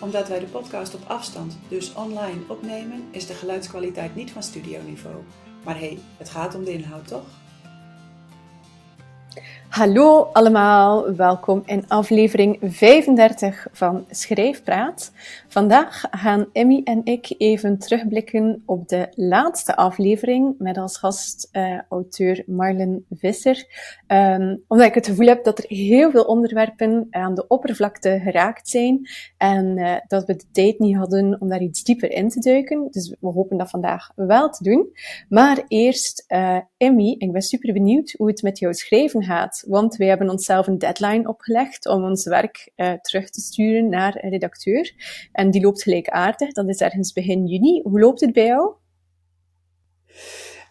Omdat wij de podcast op afstand, dus online, opnemen, is de geluidskwaliteit niet van studioniveau. Maar hé, hey, het gaat om de inhoud, toch? Hallo allemaal, welkom in aflevering 35 van Schrijfpraat. Vandaag gaan Emmy en ik even terugblikken op de laatste aflevering met als gast uh, auteur Marlen Visser. Um, omdat ik het gevoel heb dat er heel veel onderwerpen aan de oppervlakte geraakt zijn en uh, dat we de tijd niet hadden om daar iets dieper in te duiken. Dus we hopen dat vandaag wel te doen. Maar eerst, uh, Emmy, ik ben super benieuwd hoe het met jouw schrijven gaat want wij hebben onszelf een deadline opgelegd om ons werk terug te sturen naar redacteur. En die loopt gelijkaardig, dat is ergens begin juni. Hoe loopt het bij jou?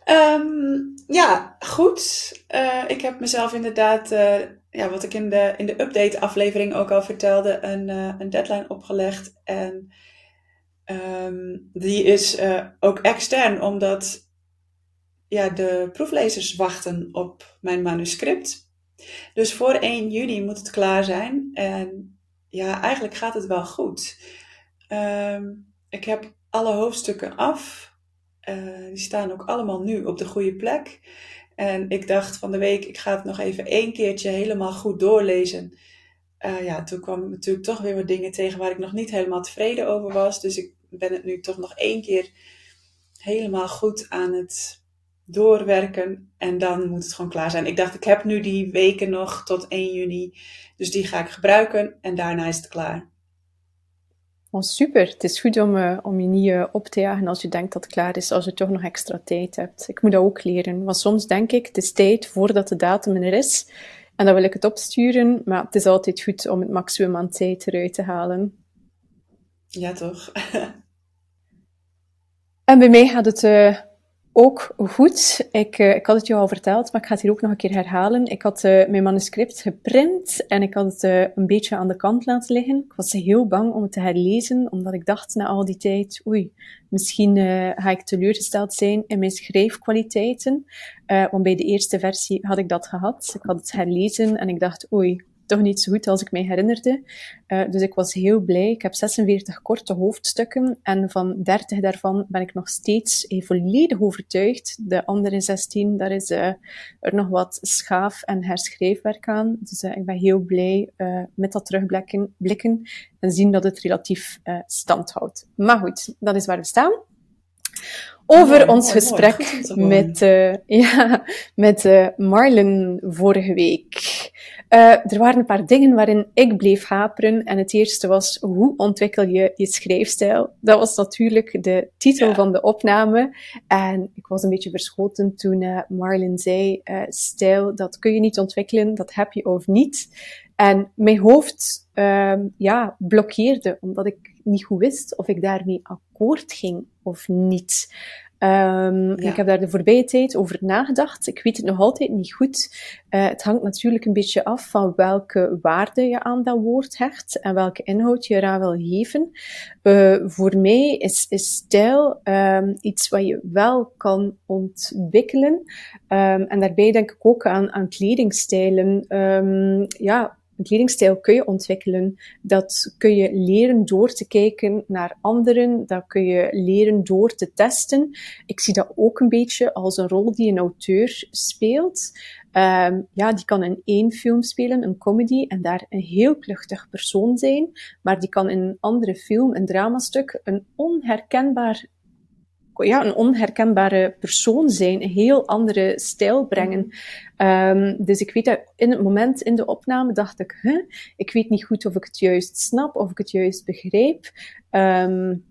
Um, ja, goed. Uh, ik heb mezelf inderdaad, uh, ja, wat ik in de, in de update-aflevering ook al vertelde, een, een deadline opgelegd. En um, die is ook extern, omdat ja, de proeflezers wachten op mijn manuscript. Dus voor 1 juni moet het klaar zijn. En ja, eigenlijk gaat het wel goed. Um, ik heb alle hoofdstukken af. Uh, die staan ook allemaal nu op de goede plek. En ik dacht van de week, ik ga het nog even één keertje helemaal goed doorlezen. Uh, ja, toen kwam ik natuurlijk toch weer wat dingen tegen waar ik nog niet helemaal tevreden over was. Dus ik ben het nu toch nog één keer helemaal goed aan het doorwerken en dan moet het gewoon klaar zijn. Ik dacht, ik heb nu die weken nog tot 1 juni, dus die ga ik gebruiken en daarna is het klaar. Oh, super. Het is goed om, uh, om je niet uh, op te jagen als je denkt dat het klaar is, als je toch nog extra tijd hebt. Ik moet dat ook leren, want soms denk ik, het is tijd voordat de datum er is en dan wil ik het opsturen, maar het is altijd goed om het maximum aan tijd eruit te halen. Ja, toch? en bij mij gaat het uh, ook goed. Ik, uh, ik had het jou al verteld, maar ik ga het hier ook nog een keer herhalen. Ik had uh, mijn manuscript geprint en ik had het uh, een beetje aan de kant laten liggen. Ik was heel bang om het te herlezen, omdat ik dacht na al die tijd, oei, misschien ga ik teleurgesteld zijn in mijn schrijfkwaliteiten. want bij de eerste versie had ik dat gehad. Ik had het herlezen en ik dacht, oei, toch niet zo goed als ik mij herinnerde. Uh, dus ik was heel blij. Ik heb 46 korte hoofdstukken en van 30 daarvan ben ik nog steeds volledig overtuigd. De andere 16, daar is uh, er nog wat schaaf- en herschrijfwerk aan. Dus uh, ik ben heel blij met dat terugblikken blikken en zien dat het relatief stand houdt. Maar goed, dat is waar we staan. Over ons gesprek met, ja, met Marlen vorige week. Uh, er waren een paar dingen waarin ik bleef haperen. En het eerste was, hoe ontwikkel je je schrijfstijl? Dat was natuurlijk de titel ja. van de opname. En ik was een beetje verschoten toen uh, Marlin zei, uh, stijl, dat kun je niet ontwikkelen, dat heb je of niet. En mijn hoofd, ja, blokkeerde, omdat ik niet goed wist of ik daarmee akkoord ging of niet. Um, ja. Ik heb daar de voorbije tijd over nagedacht. Ik weet het nog altijd niet goed. Uh, het hangt natuurlijk een beetje af van welke waarde je aan dat woord hecht en welke inhoud je eraan wil geven. Uh, voor mij is, is stijl um, iets wat je wel kan ontwikkelen. Um, en daarbij denk ik ook aan, aan kledingstijlen. ja, een kledingstijl kun je ontwikkelen. Dat kun je leren door te kijken naar anderen. Dat kun je leren door te testen. Ik zie dat ook een beetje als een rol die een auteur speelt. Um, ja, die kan in één film spelen, een comedy, en daar een heel kluchtig persoon zijn. Maar die kan in een andere film, een dramastuk, een onherkenbaar ja, een onherkenbare persoon zijn, een heel andere stijl brengen. Um, dus ik weet dat in het moment in de opname dacht ik, huh, ik weet niet goed of ik het juist snap, of ik het juist begrijp. Um,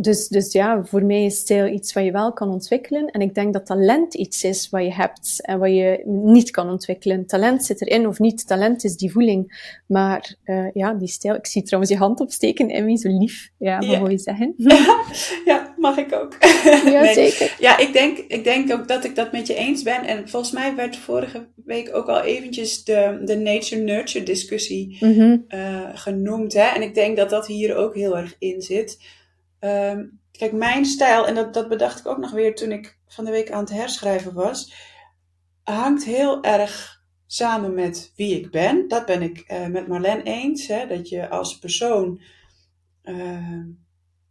dus, dus ja, voor mij is stijl iets wat je wel kan ontwikkelen. En ik denk dat talent iets is wat je hebt en wat je niet kan ontwikkelen. Talent zit erin of niet. Talent is die voeling. Maar uh, ja, die stijl. Ik zie trouwens je hand opsteken, Emmy, zo lief. Ja, wat wil je zeggen? ja, mag ik ook. ja, zeker. Ja, ik denk, ik denk ook dat ik dat met je eens ben. En volgens mij werd vorige week ook al eventjes de, de nature-nurture discussie mm genoemd. Hè? En ik denk dat dat hier ook heel erg in zit. Ehm, kijk, mijn stijl, en dat, dat bedacht ik ook nog weer toen ik van de week aan het herschrijven was, hangt heel erg samen met wie ik ben. Dat ben ik uh, met Marlene eens, hè, dat je als persoon uh,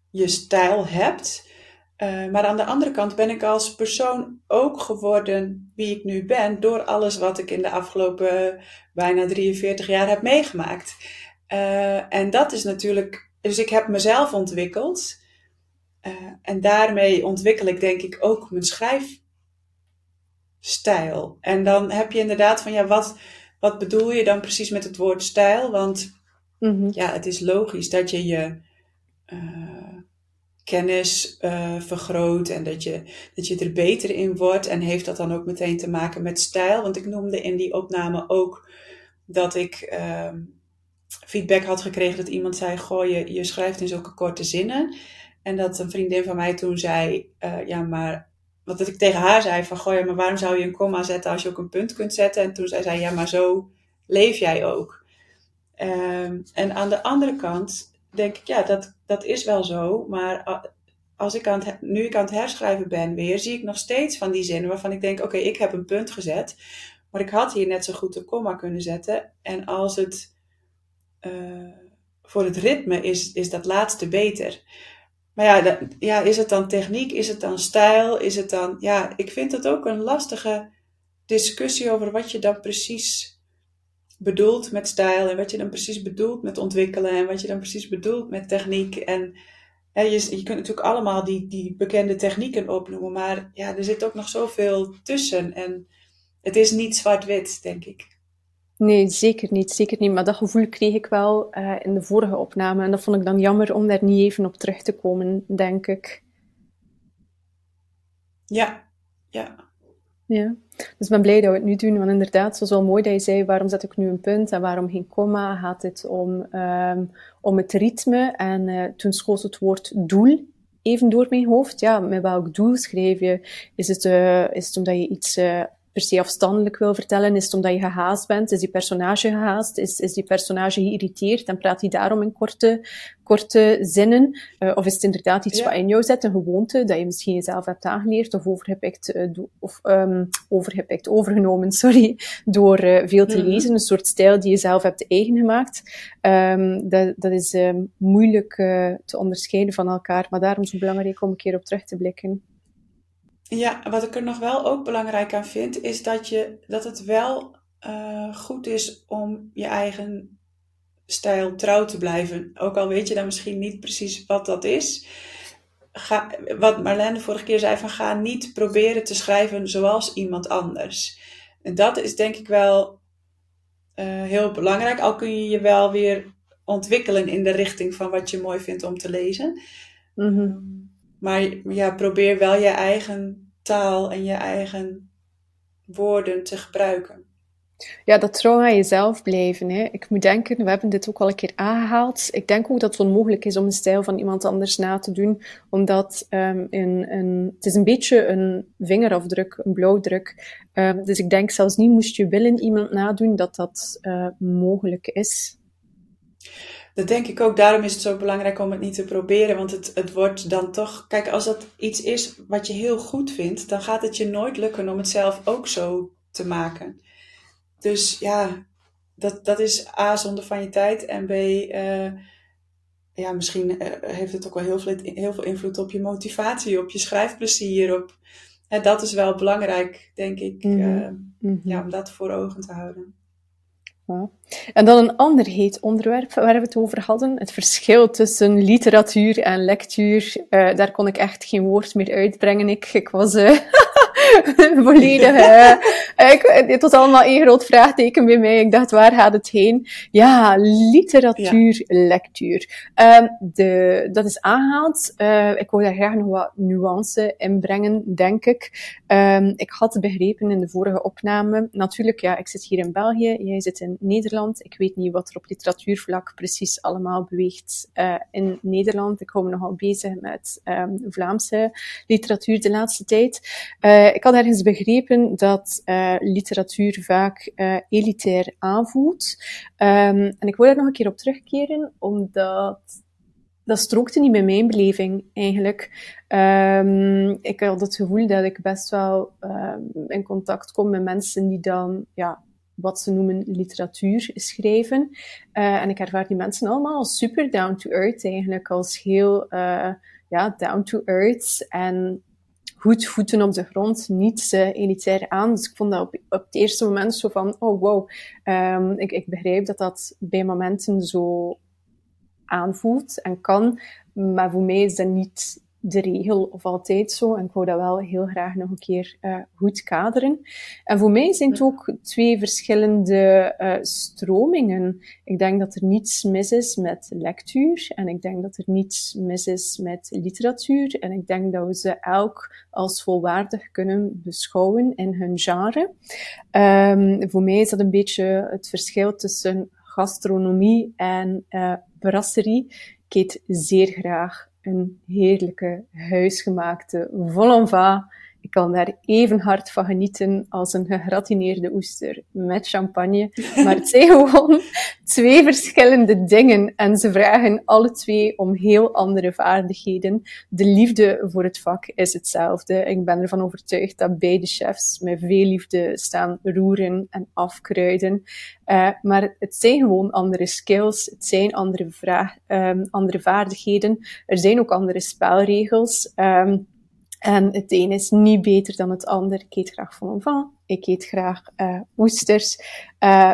je stijl hebt. Uh, maar aan de andere kant ben ik als persoon ook geworden wie ik nu ben door alles wat ik in de afgelopen bijna 43 jaar heb meegemaakt. Uh, en dat is natuurlijk, dus ik heb mezelf ontwikkeld. Uh, en daarmee ontwikkel ik denk ik ook mijn schrijfstijl. En dan heb je inderdaad van ja, wat, wat bedoel je dan precies met het woord stijl? Want mm-hmm. ja, het is logisch dat je je uh, kennis uh, vergroot en dat je, dat je er beter in wordt. En heeft dat dan ook meteen te maken met stijl? Want ik noemde in die opname ook dat ik uh, feedback had gekregen dat iemand zei: Goh, je, je schrijft in zulke korte zinnen. En dat een vriendin van mij toen zei, uh, ja, maar wat dat ik tegen haar zei van, goh, ja, maar waarom zou je een komma zetten als je ook een punt kunt zetten? En toen zei zij, ja, maar zo leef jij ook. Uh, en aan de andere kant denk ik, ja, dat, dat is wel zo, maar als ik aan nu ik aan het herschrijven ben weer, zie ik nog steeds van die zinnen waarvan ik denk, oké, ik heb een punt gezet, maar ik had hier net zo goed een komma kunnen zetten. En als het uh, voor het ritme is, is dat laatste beter. Maar ja, ja, is het dan techniek? Is het dan stijl? Is het dan. Ja, ik vind het ook een lastige discussie over wat je dan precies bedoelt met stijl. En wat je dan precies bedoelt met ontwikkelen. En wat je dan precies bedoelt met techniek. En je, je kunt natuurlijk allemaal die, die bekende technieken opnoemen. Maar ja, er zit ook nog zoveel tussen. En het is niet zwart-wit, denk ik. Nee, zeker niet, zeker niet. Maar dat gevoel kreeg ik wel uh, in de vorige opname. En dat vond ik dan jammer om daar niet even op terug te komen, denk ik. Ja, ja. Ja, dus ik ben blij dat we het nu doen. Want inderdaad, was wel mooi dat je zei, waarom zet ik nu een punt en waarom geen komma? Gaat het om, um, om het ritme? En uh, toen schoot het woord doel even door mijn hoofd. Ja, met welk doel schrijf je? Is het, uh, is het omdat je iets per se afstandelijk wil vertellen? Is het omdat je gehaast bent? Is die personage gehaast? Is, is die personage geïrriteerd en praat hij daarom in korte, korte zinnen? Uh, of is het inderdaad iets ja. wat in jou zit, een gewoonte, dat je misschien jezelf hebt aangeleerd of overgepikt, uh, of um, overgepikt, overgenomen, sorry, door uh, veel te mm -hmm. lezen, een soort stijl die je zelf hebt eigen gemaakt. Um, dat, dat is um, moeilijk te onderscheiden van elkaar, maar daarom is het belangrijk om een keer op terug te blikken. Ja, wat ik er nog wel ook belangrijk aan vind, is dat, je, dat het wel uh, goed is om je eigen stijl trouw te blijven. Ook al weet je dan misschien niet precies wat dat is. Ga, wat Marlene vorige keer zei, van ga niet proberen te schrijven zoals iemand anders. En dat is denk ik wel uh, heel belangrijk. Al kun je je wel weer ontwikkelen in de richting van wat je mooi vindt om te lezen. Mm. Maar ja, probeer wel je eigen taal en je eigen woorden te gebruiken. Ja, dat trouw aan jezelf blijven. Hè. Ik moet denken, we hebben dit ook al een keer aangehaald. Ik denk ook dat het onmogelijk is om een stijl van iemand anders na te doen, omdat um, een, het is een beetje een vingerafdruk, een blauwdruk. Um, dus ik denk zelfs niet moest je willen iemand nadoen, dat dat uh, mogelijk is. Dat denk ik ook. Daarom is het zo belangrijk om het niet te proberen. Want het, het wordt dan toch. Kijk, als dat iets is wat je heel goed vindt, dan gaat het je nooit lukken om het zelf ook zo te maken. Dus ja, dat, dat is A, zonde van je tijd. En B, uh, ja, misschien uh, heeft het ook wel heel veel, heel veel invloed op je motivatie, op je schrijfplezier. Op, hè, dat is wel belangrijk, denk ik, mm -hmm. uh, mm -hmm. ja, om dat voor ogen te houden. En dan een ander heet onderwerp waar we het over hadden. Het verschil tussen literatuur en lectuur. Uh, daar kon ik echt geen woord meer uitbrengen. Ik, ik was... Uh, volledig. Ik, het was allemaal één groot vraagteken bij mij. Ik dacht, waar gaat het heen? Ja, literatuur, lectuur. Um, de, dat is aangehaald. Uh, ik wil daar graag nog wat nuance in brengen, denk ik. Um, ik had begrepen in de vorige opname. Natuurlijk, ja, ik zit hier in België. Jij zit in Nederland. Ik weet niet wat er op literatuurvlak precies allemaal beweegt uh, in Nederland. Ik hou me nogal bezig met um, Vlaamse literatuur de laatste tijd. Uh, ik had ergens begrepen dat uh, literatuur vaak uh, elitair aanvoelt. Um, en ik wil daar nog een keer op terugkeren, omdat dat strookte niet met mijn beleving eigenlijk. Um, ik had het gevoel dat ik best wel um, in contact kom met mensen die dan ja, wat ze noemen literatuur schrijven. Uh, en ik ervaar die mensen allemaal als super down to earth eigenlijk, als heel ja, down to earth en goed voeten op de grond, niet uh, elitair aan. Dus ik vond dat op, op het eerste moment zo van, oh wow, um, ik, ik begrijp dat dat bij momenten zo aanvoelt en kan, maar voor mij is dat niet de regel of altijd zo. En ik wou dat wel heel graag nog een keer uh, goed kaderen. En voor mij zijn het ook twee verschillende uh, stromingen. Ik denk dat er niets mis is met lectuur. En ik denk dat er niets mis is met literatuur. En ik denk dat we ze elk als volwaardig kunnen beschouwen in hun genre. Um, voor mij is dat een beetje het verschil tussen gastronomie en uh, brasserie. Ik eet zeer graag een heerlijke, huisgemaakte vol Ik kan daar even hard van genieten als een gegratineerde oester met champagne. Maar het zijn gewoon twee verschillende dingen en ze vragen alle twee om heel andere vaardigheden. De liefde voor het vak is hetzelfde. Ik ben ervan overtuigd dat beide chefs met veel liefde staan roeren en afkruiden. Uh, maar het zijn gewoon andere skills, het zijn andere, vraag, um, andere vaardigheden. Er zijn ook andere spelregels. Um, en het een is niet beter dan het ander. Ik eet graag van ik eet graag uh, oesters. Uh,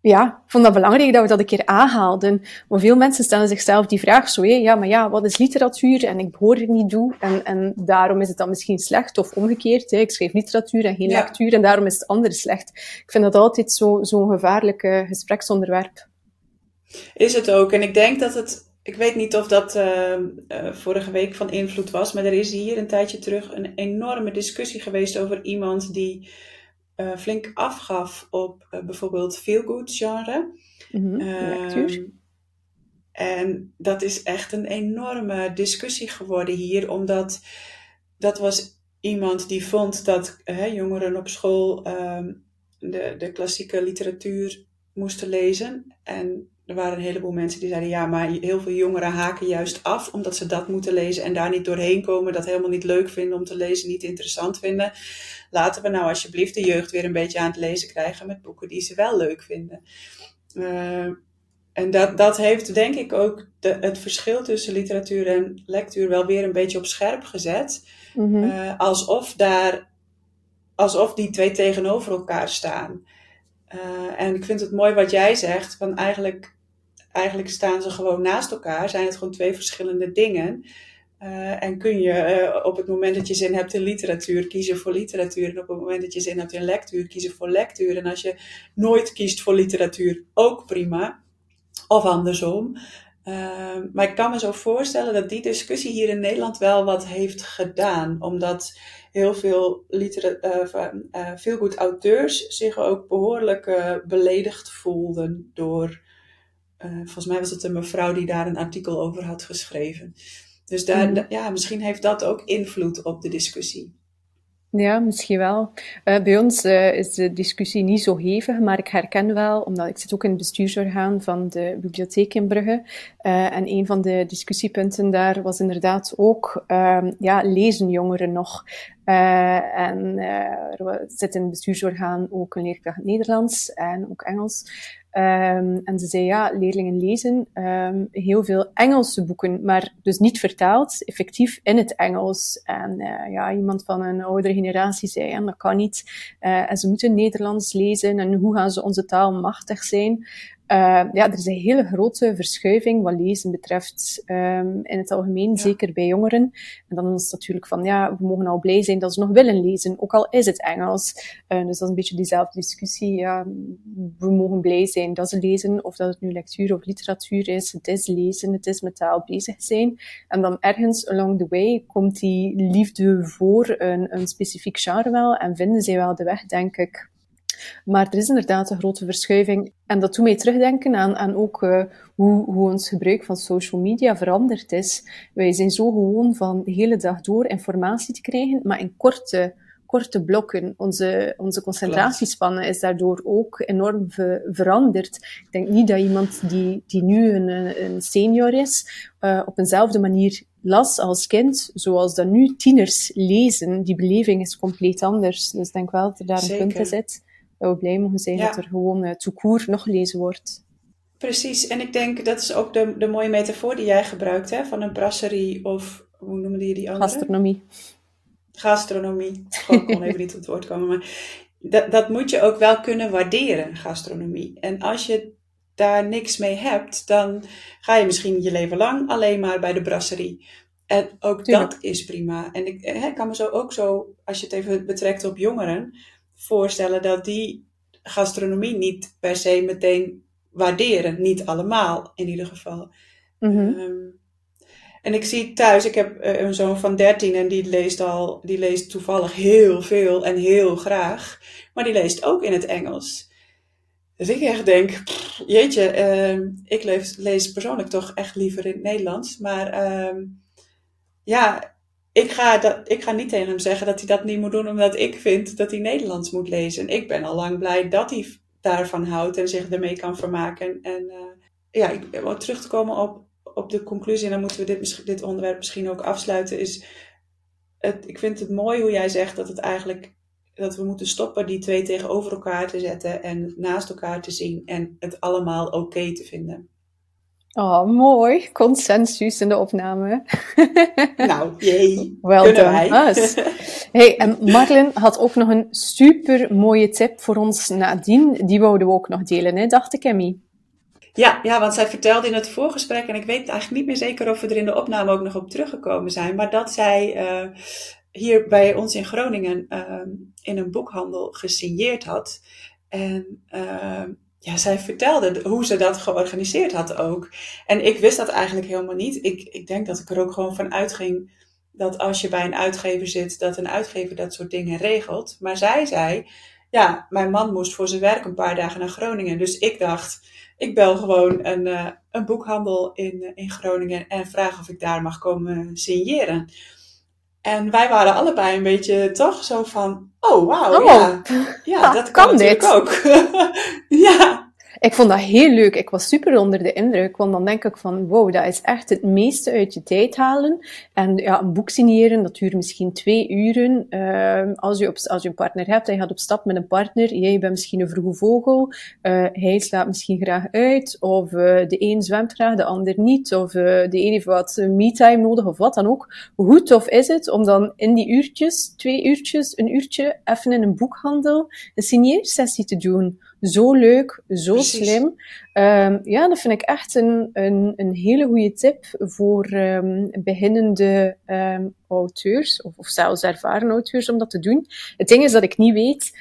ja, ik vond dat belangrijk dat we dat een keer aanhaalden. Maar veel mensen stellen zichzelf die vraag zo, hé, ja, maar ja, wat is literatuur? En ik behoor er niet toe. En, en daarom is het dan misschien slecht. Of omgekeerd, hè, ik schrijf literatuur en geen ja. lectuur. En daarom is het andere slecht. Ik vind dat altijd zo'n zo gevaarlijk gespreksonderwerp. Is het ook. En ik denk dat het... Ik weet niet of dat uh, uh, vorige week van invloed was. Maar er is hier een tijdje terug een enorme discussie geweest over iemand die uh, flink afgaf op bijvoorbeeld feel-good genre. Mm -hmm, en dat is echt een enorme discussie geworden hier, omdat dat was iemand die vond dat jongeren op school um, de, de klassieke literatuur moesten lezen. En er waren een heleboel mensen die zeiden: ja, maar heel veel jongeren haken juist af omdat ze dat moeten lezen en daar niet doorheen komen, dat helemaal niet leuk vinden om te lezen, niet interessant vinden laten we nou alsjeblieft de jeugd weer een beetje aan het lezen krijgen met boeken die ze wel leuk vinden. Uh, en dat, dat heeft denk ik ook de, het verschil tussen literatuur en lectuur wel weer een beetje op scherp gezet. Mm -hmm. uh, alsof, daar, alsof die twee tegenover elkaar staan. Uh, en ik vind het mooi wat jij zegt, van eigenlijk, eigenlijk staan ze gewoon naast elkaar, zijn het gewoon twee verschillende dingen. Uh, en kun je uh, op het moment dat je zin hebt in literatuur kiezen voor literatuur. En op het moment dat je zin hebt in lectuur kiezen voor lectuur. En als je nooit kiest voor literatuur, ook prima. Of andersom. Uh, maar ik kan me zo voorstellen dat die discussie hier in Nederland wel wat heeft gedaan. Omdat heel veel, veel goed auteurs zich ook behoorlijk beledigd voelden door. Volgens mij was het een mevrouw die daar een artikel over had geschreven. Dus daar, mm. ja, misschien heeft dat ook invloed op de discussie. Ja, misschien wel. Uh, bij ons uh, is de discussie niet zo hevig, maar ik herken wel, omdat ik zit ook in het bestuursorgaan van de bibliotheek in Brugge. Uh, en een van de discussiepunten daar was inderdaad ook, ehm, ja, lezen jongeren nog? en er zit in het bestuursorgaan ook een leerkracht Nederlands en ook Engels. Um, en ze zei, ja, leerlingen lezen um, heel veel Engelse boeken, maar dus niet vertaald, effectief in het Engels. En uh, ja, iemand van een oudere generatie zei, ja, dat kan niet. Uh, en ze moeten Nederlands lezen en hoe gaan ze onze taal machtig zijn? Uh, ja, er is een hele grote verschuiving wat lezen betreft um, in het algemeen, zeker bij jongeren. En dan is het natuurlijk van, ja, we mogen al blij zijn dat ze nog willen lezen, ook al is het Engels. Uh, dus dat is een beetje diezelfde discussie. Ja, we mogen blij zijn dat ze lezen, of dat het nu lectuur of literatuur is. Het is lezen, het is met taal bezig zijn. En dan ergens along the way komt die liefde voor een, een specifiek genre wel en vinden zij wel de weg, denk ik. Maar er is inderdaad een grote verschuiving. En dat doet mij terugdenken aan, aan ook uh, hoe, hoe ons gebruik van social media veranderd is. Wij zijn zo gewoon van de hele dag door informatie te krijgen, maar in korte, korte blokken. Onze, onze concentratiespannen is daardoor ook enorm veranderd. Ik denk niet dat iemand die, die nu een, een senior is, uh, op eenzelfde manier las als kind, zoals dat nu tieners lezen. Die beleving is compleet anders. Dus ik denk wel dat er daar een punt in zit dat we blij mogen zijn dat er gewoon uh, toekoer nog gelezen wordt. Precies, en ik denk dat is ook de, de mooie metafoor die jij gebruikt, hè, van een brasserie of hoe noemen die die andere? Gastronomie. Gastronomie. Ik kon even niet tot het woord komen, maar dat, dat moet je ook wel kunnen waarderen, gastronomie. En als je daar niks mee hebt, dan ga je misschien je leven lang alleen maar bij de brasserie. En ook dat is prima. En ik, hè, ik kan me zo ook zo, als je het even betrekt op jongeren, voorstellen dat die gastronomie niet per se meteen waarderen. Niet allemaal, in ieder geval. Mhm. Ehm, en ik zie thuis, ik heb uh, een zoon van 13 en die leest al, die leest toevallig heel veel en heel graag. Maar die leest ook in het Engels. Dus ik echt denk, jeetje, uh, ik lees, lees, persoonlijk toch echt liever in het Nederlands. Maar uh, ja, ik ga, dat, ik ga niet tegen hem zeggen dat hij dat niet moet doen omdat ik vind dat hij Nederlands moet lezen. Ik ben al lang blij dat hij daarvan houdt en zich ermee kan vermaken. En uh, ja, ik, wil terug te komen op, op de conclusie, en dan moeten we dit, dit onderwerp misschien ook afsluiten, is het, ik vind het mooi hoe jij zegt dat het eigenlijk dat we moeten stoppen die twee tegenover elkaar te zetten en naast elkaar te zien en het allemaal oké te vinden. Oh, mooi. Consensus in de opname. Nou, jee. Wel done hey, en Marlen had ook nog een super mooie tip voor ons nadien. Die wouden we ook nog delen, hè? dacht ik, Emmy. Ja, ja, want zij vertelde in het voorgesprek, en ik weet eigenlijk niet meer zeker of we er in de opname ook nog op teruggekomen zijn, maar dat zij uh, hier bij ons in Groningen uh, in een boekhandel gesigneerd had. En uh, ja, zij vertelde hoe ze dat georganiseerd had ook. En ik wist dat eigenlijk helemaal niet. Ik, ik denk dat ik er ook gewoon van uitging dat als je bij een uitgever zit, dat een uitgever dat soort dingen regelt. Maar zij zei, ja, mijn man moest voor zijn werk een paar dagen naar Groningen. Dus ik dacht, ik bel gewoon een, uh, een boekhandel in, in Groningen en vraag of ik daar mag komen signeren. En wij waren allebei een beetje toch zo van, oh wauw, oh, ja, ja, dat kan, kan natuurlijk dit? ook. ja, ik vond dat heel leuk. Ik was super onder de indruk, want dan denk ik van, wow, dat is echt het meeste uit je tijd halen. En ja, een boek signeren, dat duurt misschien twee uren. Uh, als, je op, als je een partner hebt, hij gaat op stap met een partner, jij bent misschien een vroege vogel, uh, hij slaapt misschien graag uit, of uh, de een zwemt graag, de ander niet, of uh, de een heeft wat me-time nodig, of wat dan ook. Hoe tof is het om dan in die uurtjes, twee uurtjes, een uurtje, even in een boekhandel een signeersessie te doen? Zo leuk, zo slim. Um, ja, dat vind ik echt een, een, een hele goede tip voor um, beginnende um, auteurs, of, of zelfs ervaren auteurs, om dat te doen. Het ding is dat ik niet weet,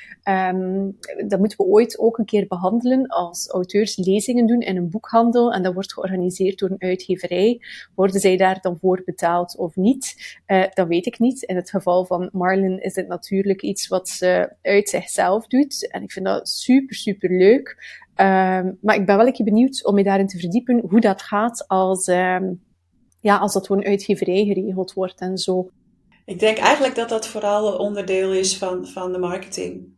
dat moeten we ooit ook een keer behandelen, als auteurs lezingen doen in een boekhandel, en dat wordt georganiseerd door een uitgeverij. Worden zij daar dan voor betaald of niet? Uh, dat weet ik niet. In het geval van Marlin is het natuurlijk iets wat ze uit zichzelf doet, en ik vind dat super, super leuk. Um, maar ik ben wel een keer benieuwd om me daarin te verdiepen hoe dat gaat als, um, ja, als dat een uitgeverij geregeld wordt en zo. Ik denk eigenlijk dat dat vooral onderdeel is van, van de marketing.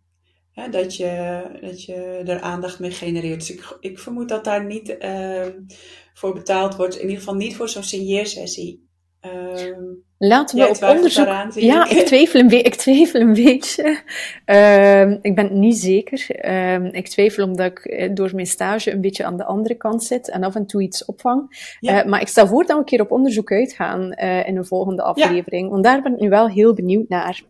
dat, je, dat je er aandacht mee genereert. Dus ik, ik vermoed dat daar niet uh, voor betaald wordt. In ieder geval niet voor zo'n signeersessie. Um, Laten we op onderzoek... Ja, ik. twijfel een, ik twijfel een beetje. Uh, ik ben het niet zeker. Uh, ik twijfel omdat ik eh, door mijn stage een beetje aan de andere kant zit en af en toe iets opvang. Ja. Uh, maar ik stel voor dat we een keer op onderzoek uitgaan uh, in een volgende aflevering. Ja. Want daar ben ik nu wel heel benieuwd naar.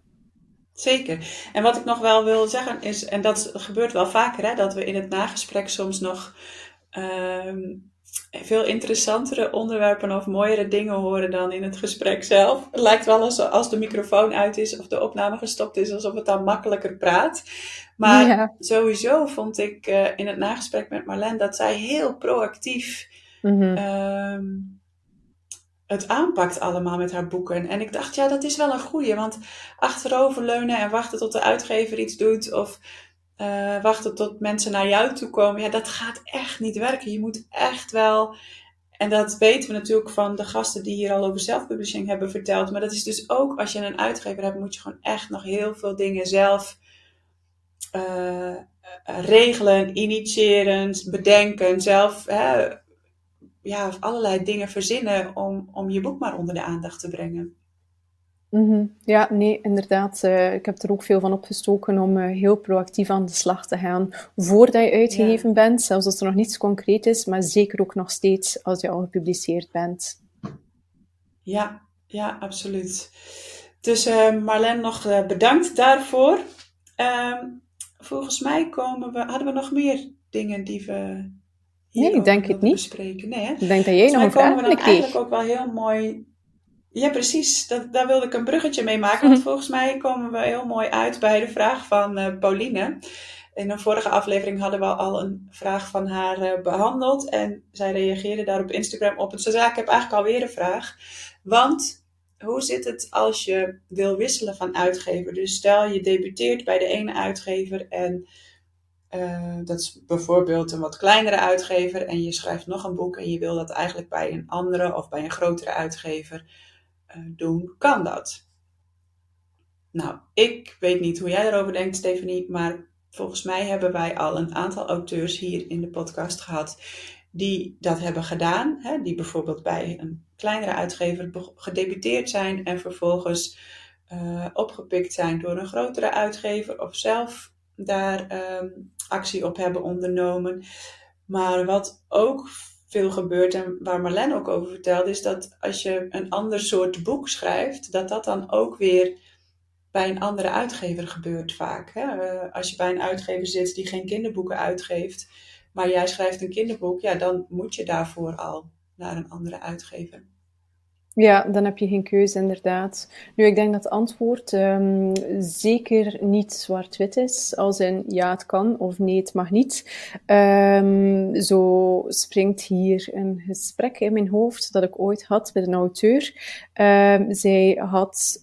Zeker. En wat ik nog wel wil zeggen is, en dat gebeurt wel vaker, hè, dat we in het nagesprek soms nog ehm, veel interessantere onderwerpen of mooiere dingen horen dan in het gesprek zelf. Het lijkt wel als, als de microfoon uit is of de opname gestopt is, alsof het dan makkelijker praat. Maar sowieso vond ik uh, in het nagesprek met Marlene dat zij heel proactief mm het aanpakt allemaal met haar boeken. En ik dacht, ja, dat is wel een goeie. Want achteroverleunen en wachten tot de uitgever iets doet. Of uh, wachten tot mensen naar jou toe komen. Ja, dat gaat echt niet werken. Je moet echt wel. En dat weten we natuurlijk van de gasten die hier al over zelfpublishing hebben verteld. Maar dat is dus ook als je een uitgever hebt, moet je gewoon echt nog heel veel dingen zelf uh, regelen, initiëren, bedenken. Zelf hè, ja, allerlei dingen verzinnen om, om je boek maar onder de aandacht te brengen. Mhm. Ja, nee, inderdaad. Uh, ik heb er ook veel van opgestoken om uh, heel proactief aan de slag te gaan voordat je uitgegeven bent, zelfs als er nog niets concreet is, maar zeker ook nog steeds als je al gepubliceerd bent. Ja, ja, absoluut. Dus uh, Marlene, nog bedankt daarvoor. Ehm, volgens mij komen we, hadden we nog meer dingen die we Nee, ik denk het niet. Bespreken. Nee, hè? Ik denk dat jij nog een vraag hebt. eigenlijk ook wel heel mooi... Ja, precies. Dat, daar wilde ik een bruggetje mee maken. Want volgens mij komen we heel mooi uit bij de vraag van uh, Pauline. In een vorige aflevering hadden we al een vraag van haar uh, behandeld. En zij reageerde daar op Instagram op. En ze zei, ik heb eigenlijk alweer een vraag. Want hoe zit het als je wil wisselen van uitgever? Dus stel je debuteert bij de ene uitgever en uh, dat is bijvoorbeeld een wat kleinere uitgever en je schrijft nog een boek en je wil dat eigenlijk bij een andere of bij een grotere uitgever doen, kan dat. Nou, ik weet niet hoe jij daarover denkt, Stephanie, maar volgens mij hebben wij al een aantal auteurs hier in de podcast gehad die dat hebben gedaan. Hè, die bijvoorbeeld bij een kleinere uitgever gedebuteerd zijn en vervolgens uh, opgepikt zijn door een grotere uitgever of zelf daar um, actie op hebben ondernomen. Maar wat ook veel gebeurt en waar Marlene ook over vertelde, is dat als je een ander soort boek schrijft, dat dat dan ook weer bij een andere uitgever gebeurt vaak. Hè? Eh, als je bij een uitgever zit die geen kinderboeken uitgeeft, maar jij schrijft een kinderboek, ja, dan moet je daarvoor al naar een andere uitgever. Ja, dan heb je geen keuze, inderdaad. Nu, ik denk dat het antwoord um, zeker niet zwart-wit is, als in ja, het kan of nee, het mag niet. Um, zo springt hier een gesprek in mijn hoofd dat ik ooit had met een auteur. Um, zij had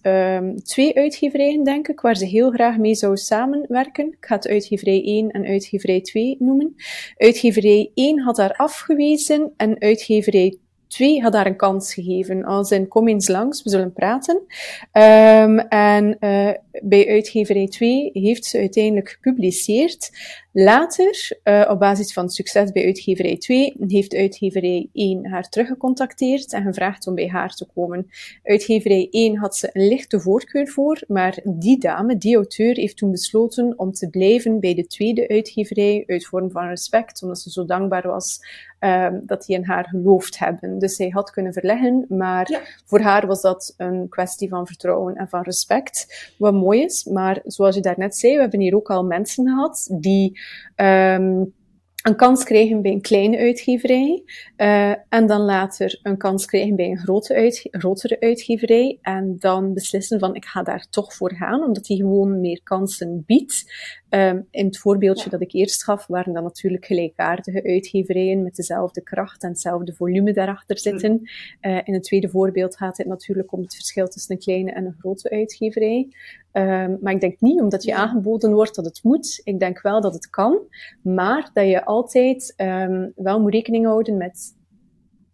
twee uitgeverijen, denk ik, waar ze heel graag mee zou samenwerken. Ik ga het uitgeverij 1 en uitgeverij 2 noemen. Uitgeverij 1 had haar afgewezen en uitgeverij twee had daar een kans gegeven. Als in, kom eens langs, we zullen praten. Um, en uh, bij uitgeverij 2 heeft ze uiteindelijk gepubliceerd. Later, uh, op basis van succes bij uitgeverij 2, heeft uitgeverij 1 haar teruggecontacteerd en gevraagd om bij haar te komen. Uitgeverij 1 had ze een lichte voorkeur voor, maar die dame, die auteur, heeft toen besloten om te blijven bij de tweede uitgeverij uit vorm van respect, omdat ze zo dankbaar was um, dat die in haar geloofd hebben. Dus zij had kunnen verleggen, maar ja. voor haar was dat een kwestie van vertrouwen en van respect, wat mooi is. Maar zoals je daarnet zei, we hebben hier ook al mensen gehad die um, een kans krijgen bij een kleine uitgeverij uh, en dan later een kans krijgen bij een grote grotere uitgeverij en dan beslissen van ik ga daar toch voor gaan, omdat die gewoon meer kansen biedt. Um, in het voorbeeldje ja. dat ik eerst gaf, waren dan natuurlijk gelijkaardige uitgeverijen met dezelfde kracht en hetzelfde volume daarachter zitten. Mm. Uh, in het tweede voorbeeld gaat het natuurlijk om het verschil tussen een kleine en een grote uitgeverij. Um, maar ik denk niet omdat je aangeboden wordt dat het moet. Ik denk wel dat het kan, maar dat je altijd um, wel moet rekening houden met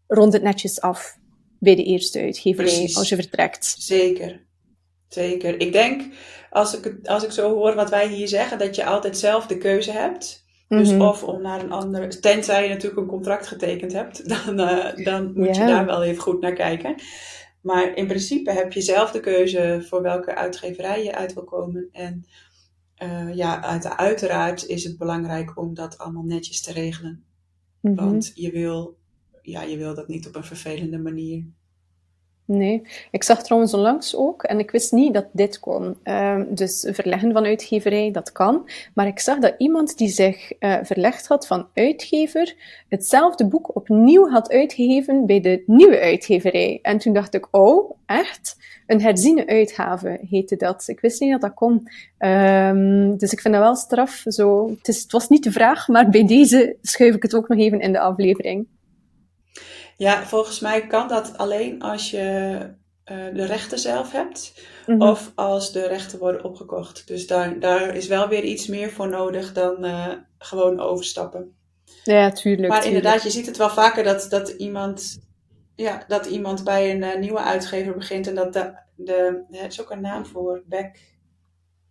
rond het netjes af bij de eerste uitgeverij Precies. als je vertrekt. Zeker. Zeker. Ik denk, als ik, als ik zo hoor wat wij hier zeggen, dat je altijd zelf de keuze hebt. Dus mm -hmm. of om naar een andere, tenzij je natuurlijk een contract getekend hebt, dan, uh, dan moet yeah. je daar wel even goed naar kijken. Maar in principe heb je zelf de keuze voor welke uitgeverij je uit wil komen. En uh, ja, uit, uiteraard is het belangrijk om dat allemaal netjes te regelen. Mm -hmm. Want je wil, ja, je wil dat niet op een vervelende manier Nee, ik zag trouwens onlangs ook, en ik wist niet dat dit kon. Uh, dus verleggen van uitgeverij, dat kan. Maar ik zag dat iemand die zich uh, verlegd had van uitgever, hetzelfde boek opnieuw had uitgegeven bij de nieuwe uitgeverij. En toen dacht ik, oh, echt? Een herziene uitgave heette dat. Ik wist niet dat dat kon. Um, dus ik vind dat wel straf. Zo. Het, is, het was niet de vraag, maar bij deze schuif ik het ook nog even in de aflevering. Ja, volgens mij kan dat alleen als je uh, de rechten zelf hebt. Mm -hmm. Of als de rechten worden opgekocht. Dus daar, daar is wel weer iets meer voor nodig dan uh, gewoon overstappen. Ja, tuurlijk. Maar tuurlijk. inderdaad, je ziet het wel vaker dat, dat, iemand, ja, dat iemand bij een uh, nieuwe uitgever begint. En dat de, de, het is ook een naam voor, back,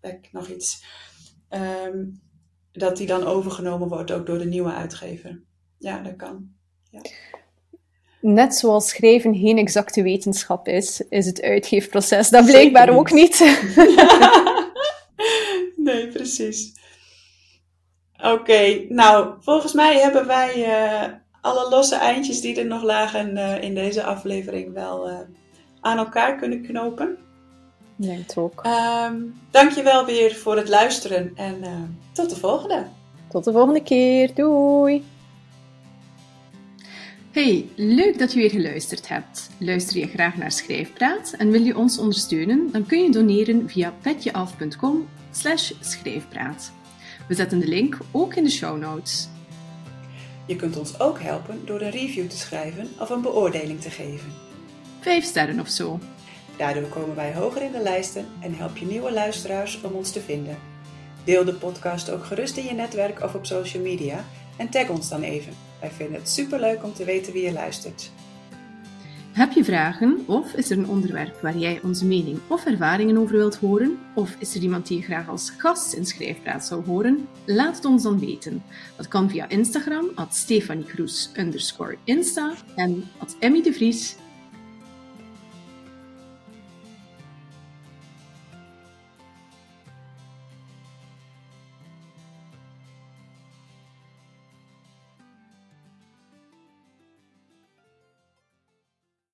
back nog iets. Um, dat die dan overgenomen wordt ook door de nieuwe uitgever. Ja, dat kan. Ja. Net zoals schrijven geen exacte wetenschap is, is het uitgeefproces dat blijkbaar ook niet. nee, precies. Oké, okay, nou, volgens mij hebben wij uh, alle losse eindjes die er nog lagen uh, in deze aflevering wel uh, aan elkaar kunnen knopen. Denk het ook. Um, dankjewel weer voor het luisteren en tot de volgende. Tot de volgende keer. Doei! Hey, leuk dat je weer geluisterd hebt. Luister je graag naar Schrijfpraat en wil je ons ondersteunen? Dan kun je doneren via petjeaf.com schrijfpraat. We zetten de link ook in de show notes. Je kunt ons ook helpen door een review te schrijven of een beoordeling te geven. Vijf sterren of zo. Daardoor komen wij hoger in de lijsten en help je nieuwe luisteraars om ons te vinden. Deel de podcast ook gerust in je netwerk of op social media en tag ons dan even. Wij vinden het superleuk om te weten wie je luistert. Heb je vragen of is er een onderwerp waar jij onze mening of ervaringen over wilt horen? Of is er iemand die je graag als gast in Schrijfpraat zou horen? Laat het ons dan weten. Dat kan via Instagram, at Stefanie Kroes, Insta en at Emmy de Vries,